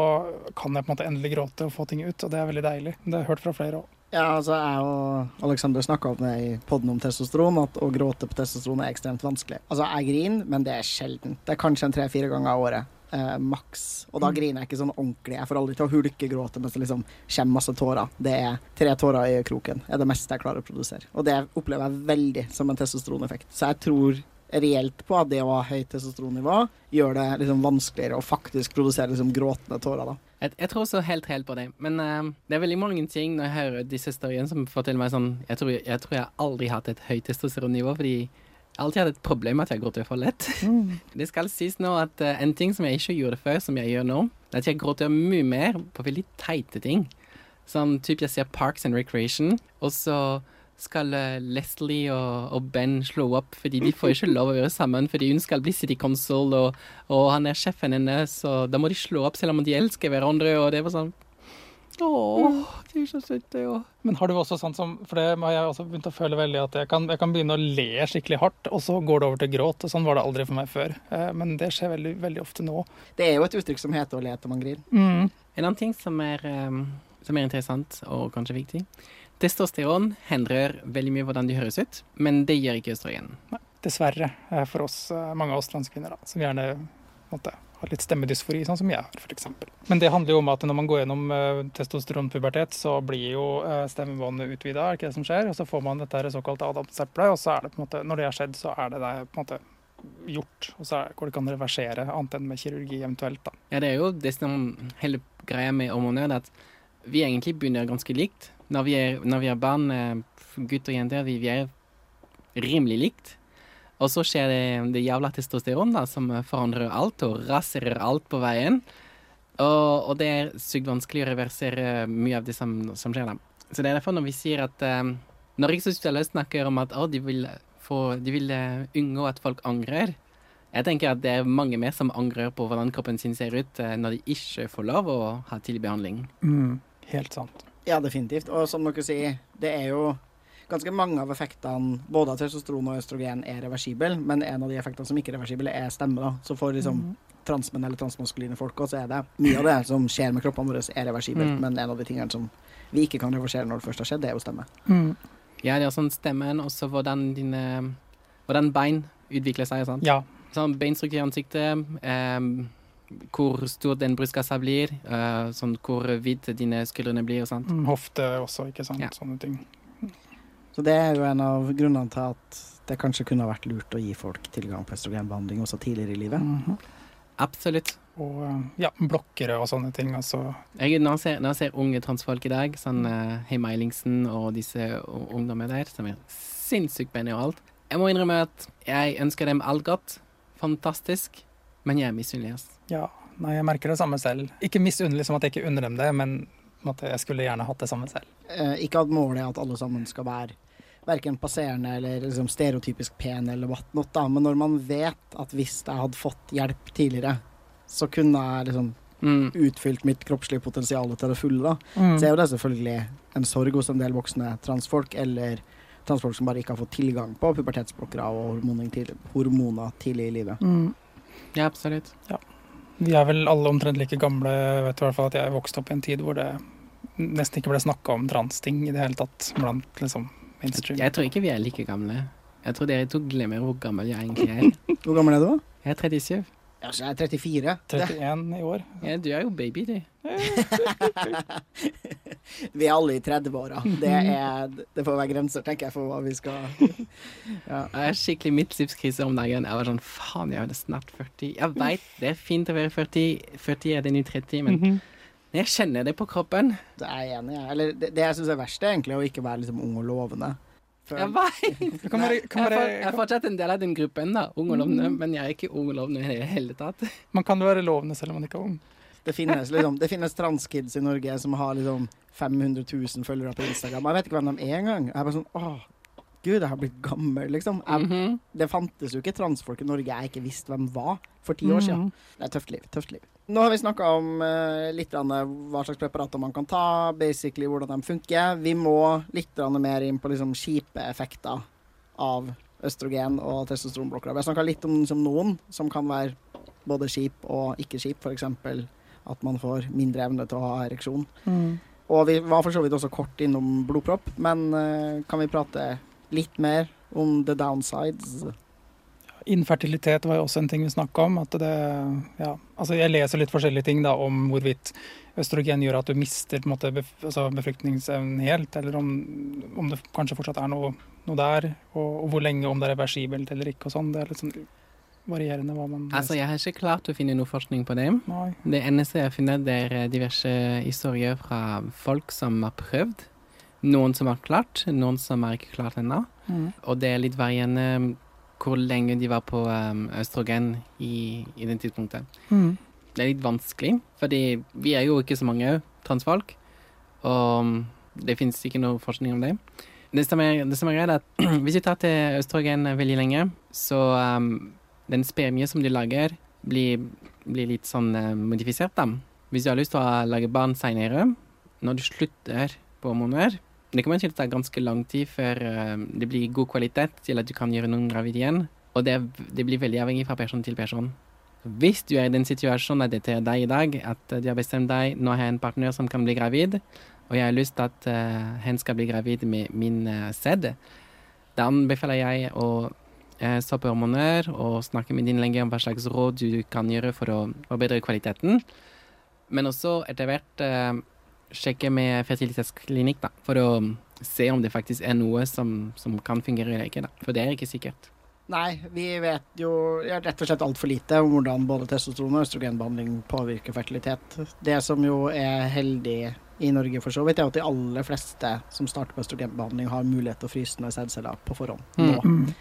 kan jeg på en måte endelig gråte og få ting ut, og det er veldig deilig. Det har jeg hørt fra flere òg. Ja, altså jeg og Alexander snakka om det i podden om testosteron, at å gråte på testosteron er ekstremt vanskelig. Altså, jeg griner, men det er sjelden. Det er kanskje en tre-fire ganger i året. Eh, maks. Og da griner jeg ikke sånn ordentlig. Jeg får aldri til å hulkegråte mens det liksom kommer masse tårer. Det er tre tårer i øyekroken. er det meste jeg klarer å produsere. Og det opplever jeg veldig som en testosteroneffekt. Så jeg tror reelt på at det å ha høyt testosteronnivå gjør det liksom vanskeligere å faktisk produsere liksom gråtende tårer. da. Jeg, jeg tror også helt helt på det. Men uh, det er veldig mange ting når jeg hører disse historiene som forteller meg sånn Jeg tror jeg, tror jeg aldri har hatt et høyt testosteronnivå, fordi jeg alltid hatt et problem med at jeg gråter for lett. Det skal sies nå at uh, en ting som jeg ikke gjorde før, som jeg gjør nå, er at jeg gråter mye mer på veldig teite ting. Sånn typ jeg ser Parks and Recreation, og så skal eh, Leslie og, og Ben slå opp fordi de får ikke lov å være sammen fordi hun skal bli City Council, og, og han er sjefen hennes, og da må de slå opp selv om de elsker hverandre, og det var sånn Åh, de er så søte, og Men har du også sånn som For det har jeg også begynt å føle veldig at jeg kan, jeg kan begynne å le skikkelig hardt, og så går det over til gråt. og Sånn var det aldri for meg før. Eh, Men det skjer veldig, veldig ofte nå. Det er jo et uttrykk som heter å le til man griner. Mm. En annen ting som er, um, som er interessant og kanskje viktig Testosteron hindrer veldig mye hvordan de høres ut, men det gjør ikke østrogen. Nei, Dessverre eh, for oss, eh, mange av oss transkvinner, da, som gjerne måtte, har litt stemmedysfori, sånn som jeg har, f.eks. Men det handler jo om at når man går gjennom eh, testosteronpubertet, så blir jo stemmebåndet utvida, er ikke det som skjer? Og så får man dette såkalte adamseplet, og så er det på en måte, når det har skjedd, så er det der på en måte gjort. Og så går det ikke an å reversere, annet enn med kirurgi eventuelt, da. Ja, det er jo det som hele greia med hormoner, at vi egentlig begynner ganske likt. Når vi er, når vi er barn, eh, gutter og jenter, vi, vi er rimelig likt. Og så skjer det, det jævla testosteron da, som forandrer alt og raserer alt på veien. Og, og det er sykt vanskelig å reversere mye av det som, som skjer da. Så det er derfor når vi sier at um, Når Rikshospitalet snakker om at å, de vil, få, de vil uh, unngå at folk angrer, jeg tenker at det er mange mer som angrer på hvordan kroppen sin ser ut uh, når de ikke får lov å ha tidlig behandling. Helt sant. Ja, definitivt. Og som dere sier, det er jo ganske mange av effektene både av testosteron og østrogen er reversible, men en av de effektene som ikke er reversible, er stemme. da. Så for liksom transmenn eller transmaskuline folk også er det mye av det som skjer med kroppene våre, er reversibelt, Mm. men en av de tingene som vi ikke kan reversere når det først har skjedd, det er jo stemme. Mm. Ja, det er sånn stemmen, og så hvordan dine Hvordan bein utvikler seg. sant? Ja. Sånn beinstruktur i ansiktet, em, hvor stor den brystkassa blir, uh, sånn hvor vidt dine skuldrene blir. sant? Mm, Hofte også, ikke sant. Ja. Sånne ting. Så det er jo en av grunnene til at det kanskje kunne ha vært lurt å gi folk tilgang på østrogenbehandling også tidligere i livet. Mhm. Absolutt. Og eh, ja, blokkere og sånne ting. Altså. Jeg, når, jeg ser, når jeg ser unge transfolk i dag, sånn uh, Heim Eilingsen og disse ungdommene der, som er sinnssykt pene og alt Jeg må innrømme at jeg ønsker dem alt godt. Fantastisk. Men jeg er misunnelig. ass. Ja, nei, jeg merker det samme selv. Ikke misunnelig som at jeg ikke unner dem det, men at jeg skulle gjerne hatt det samme selv. Eh, ikke at målet er at alle sammen skal være verken passerende eller liksom stereotypisk pen eller whatnot, da, men når man vet at hvis jeg hadde fått hjelp tidligere, så kunne jeg liksom Mm. utfylt mitt kroppslige potensial til det fulle, da. Mm. Så er jo det selvfølgelig en sorg hos en del voksne transfolk, eller transfolk som bare ikke har fått tilgang på pubertetsblokkere og hormoner tidlig, hormoner tidlig i livet. Mm. Ja, absolutt. Vi er vel alle omtrent like gamle. Jeg vet i hvert fall at jeg vokste opp i en tid hvor det nesten ikke ble snakka om transting i det hele tatt blant liksom mainstream. Jeg tror ikke vi er like gamle. Jeg tror dere to glemmer hvor gammel jeg egentlig er. Hvor gammel er du? Jeg er 37. Ja, så jeg er 34. Det, 31 i år. Ja, du er jo baby, du. vi er alle i 30-åra. Det, det får være grenser, tenker jeg, for hva vi skal ja. Jeg er skikkelig midtlivskrise om dagen. Jeg var sånn faen, jeg er snart 40. Jeg veit det er fint å være 40. 40 er det nye 30, men Mhm. jeg kjenner det på kroppen. Det er jeg enig i. Eller det, det jeg syns er verst, er egentlig å ikke være liksom ung og lovende. Før- Jeg, veit! Det jeg, jeg er fortsatt en del av den gruppen, da. Ung og lovende. Men jeg er ikke ung og lovende i det hele tatt. man kan jo være lovende selv om man ikke er ung. Det finnes, liksom, det finnes transkids i Norge som har liksom 500 000 følgere på Instagram. Jeg vet ikke hvem de er engang. Jeg er bare sånn åh, gud, jeg har blitt gammel, liksom. Jeg, Mhm. Det fantes jo ikke transfolk i Norge jeg ikke visste hvem var for ti år siden. Mhm. Det er tøft liv. tøft liv. Nå har vi snakka om uh, litt hva slags preparater man kan ta, basically hvordan de funker. Vi må litt mer inn på liksom kjipe effekter av østrogen og testosteronblokkere. Vi har snakka litt om liksom, noen som kan være både kjip og ikke kjip, f.eks. at man får mindre evne til å ha ereksjon. Mm. Og vi var for så vidt også kort innom blodpropp, men uh, kan vi prate litt mer om the downsides? Infertilitet var jo også en ting vi snakka om. Det, ja, altså jeg leser litt forskjellige ting da, om hvorvidt østrogen gjør at du mister måte, bef, altså befruktningsevnen helt, eller om, om det kanskje fortsatt er noe, noe der, og, og hvor lenge, om det er reversibelt eller ikke. og sånn. Det er litt sånn varierende hva man Altså, jeg har ikke klart å finne noe forskning på det. Nei. Det eneste jeg har funnet, er diverse historier fra folk som har prøvd. Noen som har klart, noen som har ikke klart ennå. Mm. Og det er litt varierende hvor lenge de var på um, østrogen i, i det tidspunktet. Mm. Det er litt vanskelig, fordi vi er jo ikke så mange transfolk. Og um, det finnes ikke noe forskning om det. Det som er, det som er greit, er at hvis vi tar til østrogen veldig lenge, så um, den spermie som de lager, blir, blir litt sånn uh, modifisert, da. Hvis du har lyst til å lage barn seinere, når du slutter på hormoner Det kommer til å ta ganske lang tid før uh, det blir god kvalitet til at du kan gjøre noen gravid igjen. Og det, det blir veldig avhengig fra person til person. Hvis du er i den situasjonen at dette er deg i dag, at de du har bestemt deg nå har jeg en partner som kan bli gravid, og jeg har lyst til at uh, hen skal bli gravid med min uh, sæd, da anbefaler jeg å uh, stoppe hormoner og snakke med din lege om hva slags råd du kan gjøre for å forbedre kvaliteten. Men også etter hvert uh, sjekke med fertilitetsklinikk da, for å se om det faktisk er noe som, som kan fungere eller ikke. Da. For det er ikke sikkert. Nei, vi vet jo rett og slett altfor lite om hvordan både testosteron og østrogenbehandling påvirker fertilitet. Det som jo er heldig i Norge for så vidt, er at de aller fleste som starter på østrogenbehandling, har mulighet til å fryse ned sædceller på forhånd. Mm. Nå. Mhm.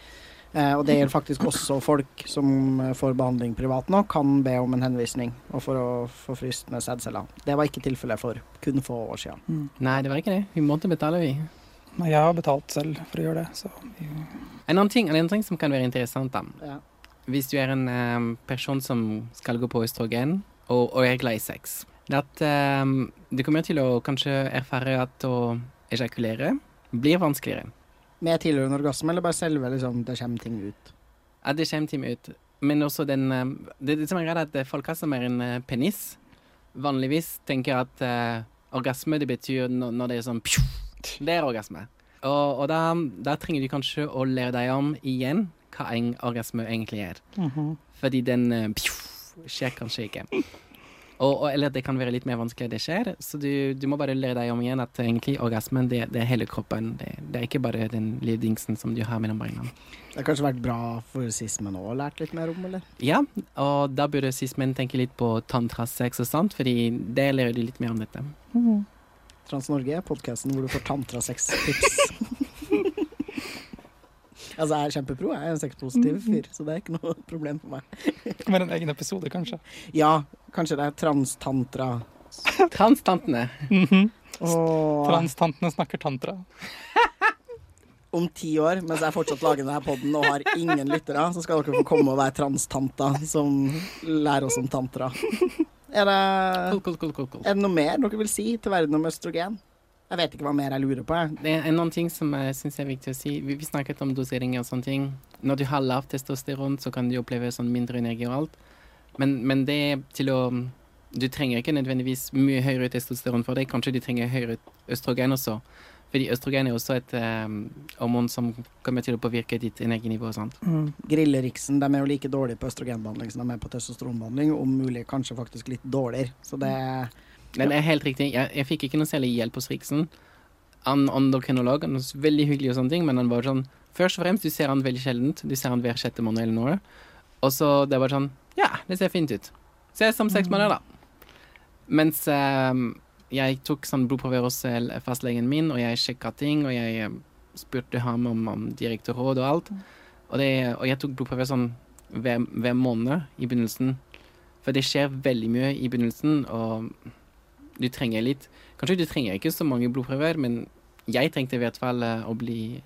Eh, og det gjelder faktisk også folk som eh, får behandling privat nå, kan be om en henvisning og for å få fryst med sædceller. Det var ikke tilfellet for kun få år siden. Mm. Nei, det var ikke det. Vi måtte betale, vi. Nei, Jeg har betalt selv for å gjøre det. Så En annen ting, en annen ting som kan være interessant, da. Ja. Hvis du er en um, person som skal gå på østrogen og, og er glad i sex, det at um, du kommer til å kanskje erfare at å ejakulere blir vanskeligere. Med tilhørende orgasme, eller bare selve liksom, det kommer ting ut? Ja, det kommer ting ut. Men også den Det, det som er greit, at folk som er en eh, penis, vanligvis tenker at uh, orgasme det betyr når, når det er sånn pju, Det er orgasme. Og, og da, da trenger du kanskje å lære deg om igjen hva en orgasme egentlig er. Fordi den eh, pju, skjer kanskje ikke. Og, og, eller det kan være litt mer vanskelig det skjer. Så du, du må bare lære deg om igjen at egentlig orgasmen det, det er hele kroppen. Det, det er ikke bare den lille dingsen som du har mellom beina. Det har kanskje vært bra for sismen òg lært litt mer om, eller? Ja, og da burde sismen tenke litt på tantrasex og sånt, fordi det lærer du litt mer om dette. Trans-Norge, podkasten hvor du får tantrasex-tips. altså, jeg er kjempepro. Jeg er en sexpositiv fyr, så det er ikke noe problem for meg. Kan en egen episode, kanskje. Ja, kanskje det er transtantra. Transtantene. Og Transtantene snakker tantra. om ti år, mens jeg fortsatt lager denne poden og har ingen lyttere, så skal dere få komme og være transtanta som lærer oss om tantra. Er det, Cool, cool, cool, cool, cool. er det noe mer dere vil si til verden om østrogen? Jeg vet ikke hva mer jeg lurer på. Jeg. Det er noen ting som jeg synes er viktig å si. Vi, vi snakket om doseringer og sånne ting. Når du har lavt testosteron, så kan du oppleve sånn mindre energi og alt. Men, men det er til å Du trenger ikke nødvendigvis mye høyere testosteron for det. Kanskje du trenger høyere østrogen også. Fordi østrogen er også et um, hormon som kommer til å påvirke ditt energinivå og sånt. Griller-Riksen de er jo like dårlige på østrogenbehandling som de er på testosteronbehandling, om mulig kanskje faktisk litt dårligere. Så det Men det er helt riktig. Jeg, jeg fikk ikke noe særlig hjelp hos Riksen. Han endokrinolog, han var veldig hyggelig og sånne ting, men han var sånn Først og fremst, du ser han veldig sjeldent. Du ser han hver sjette måned eller noe. Og så det var sånn Ja, det ser fint ut. Ses om seks måneder, da. Mens um, jeg tok sånn blodprøver hos eh, fastlegen min, og jeg sjekka ting, og jeg eh, spurte ham om, om direkte råd og alt. Og, det, og jeg tok blodprøver sånn hver, hver måned i begynnelsen. For det skjer veldig mye i begynnelsen, og du trenger litt Kanskje du trenger ikke så mange blodprøver, men jeg trengte i hvert fall eh, å bli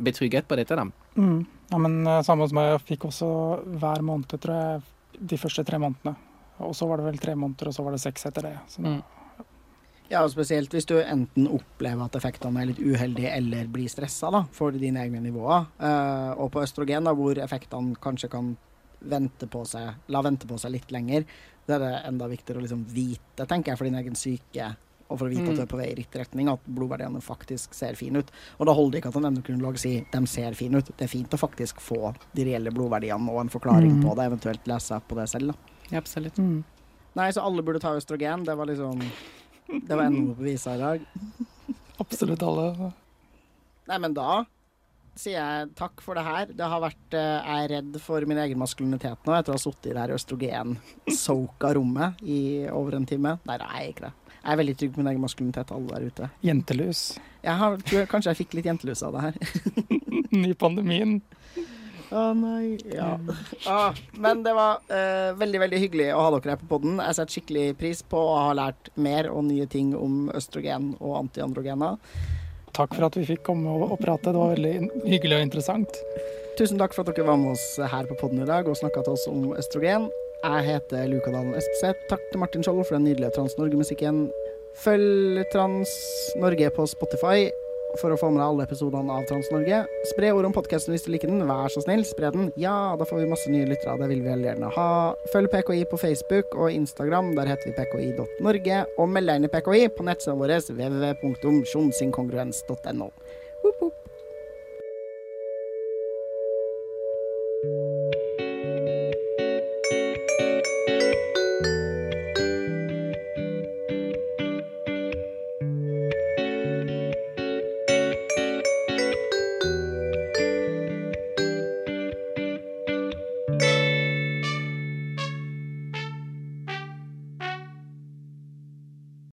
betrygget på dette, da. Mm. Ja, men eh, samme som meg, jeg fikk også hver måned, tror jeg, de første tre månedene. Og så var det vel tre måneder, og så var det seks etter det. Så Mm. Ja, og spesielt hvis du enten opplever at effektene er litt uheldige eller blir stressa da, for dine egne nivåer. Uh, og på østrogen, da, hvor effektene kanskje kan vente på seg, la vente på seg litt lenger, da er det enda viktigere å liksom vite, tenker jeg, for din egen syke, og for å vite at du er på vei i riktig retning, at blodverdiene faktisk ser fine ut. Og da holder det ikke at en endokrinolog sier de ser fine ut. Det er fint å faktisk få de reelle blodverdiene og en forklaring Mm. på det, eventuelt lese på det selv. da. Ja, absolutt. Mm. Nei, så alle burde ta østrogen. Det var liksom Det var enda på visa i dag. Absolutt alle. Nei, men da sier jeg takk for det her. Det har vært eh, Jeg er redd for min egen maskulinitet nå etter å ha sittet i det her østrogen-soka rommet i over en time. Nei, det jeg ikke det. Jeg er veldig trygg på min egen maskulinitet, alle der ute. Jentelus. Jeg har, tror jeg, kanskje jeg fikk litt jentelus av det her. Ny pandemien. Å nei, ja. Ah, men det var eh, veldig, veldig hyggelig å ha dere her på podden. Jeg setter skikkelig pris på å ha lært mer og nye ting om østrogen og antiandrogener. Takk for at vi fikk komme og, prate. Det var veldig hyggelig og interessant. Tusen takk for at dere var med oss her på podden i dag og snakka til oss om østrogen. Jeg heter Luka Dalen Espeseth. Takk til Martin Skjold for den nydelige Trans-Norge-musikken. Følg Trans-Norge på Spotify for å få med deg alle episodene av Trans-Norge. Spre ord om podkasten hvis du liker den. Vær så snill, spre den. Ja, da får vi masse nye lyttere. Det vil vi gjerne ha. Følg PKI på Facebook og Instagram. Der heter vi pki.norge. Og meld deg inn i PKI på nettsida vår www.sjonsinkongruens.no.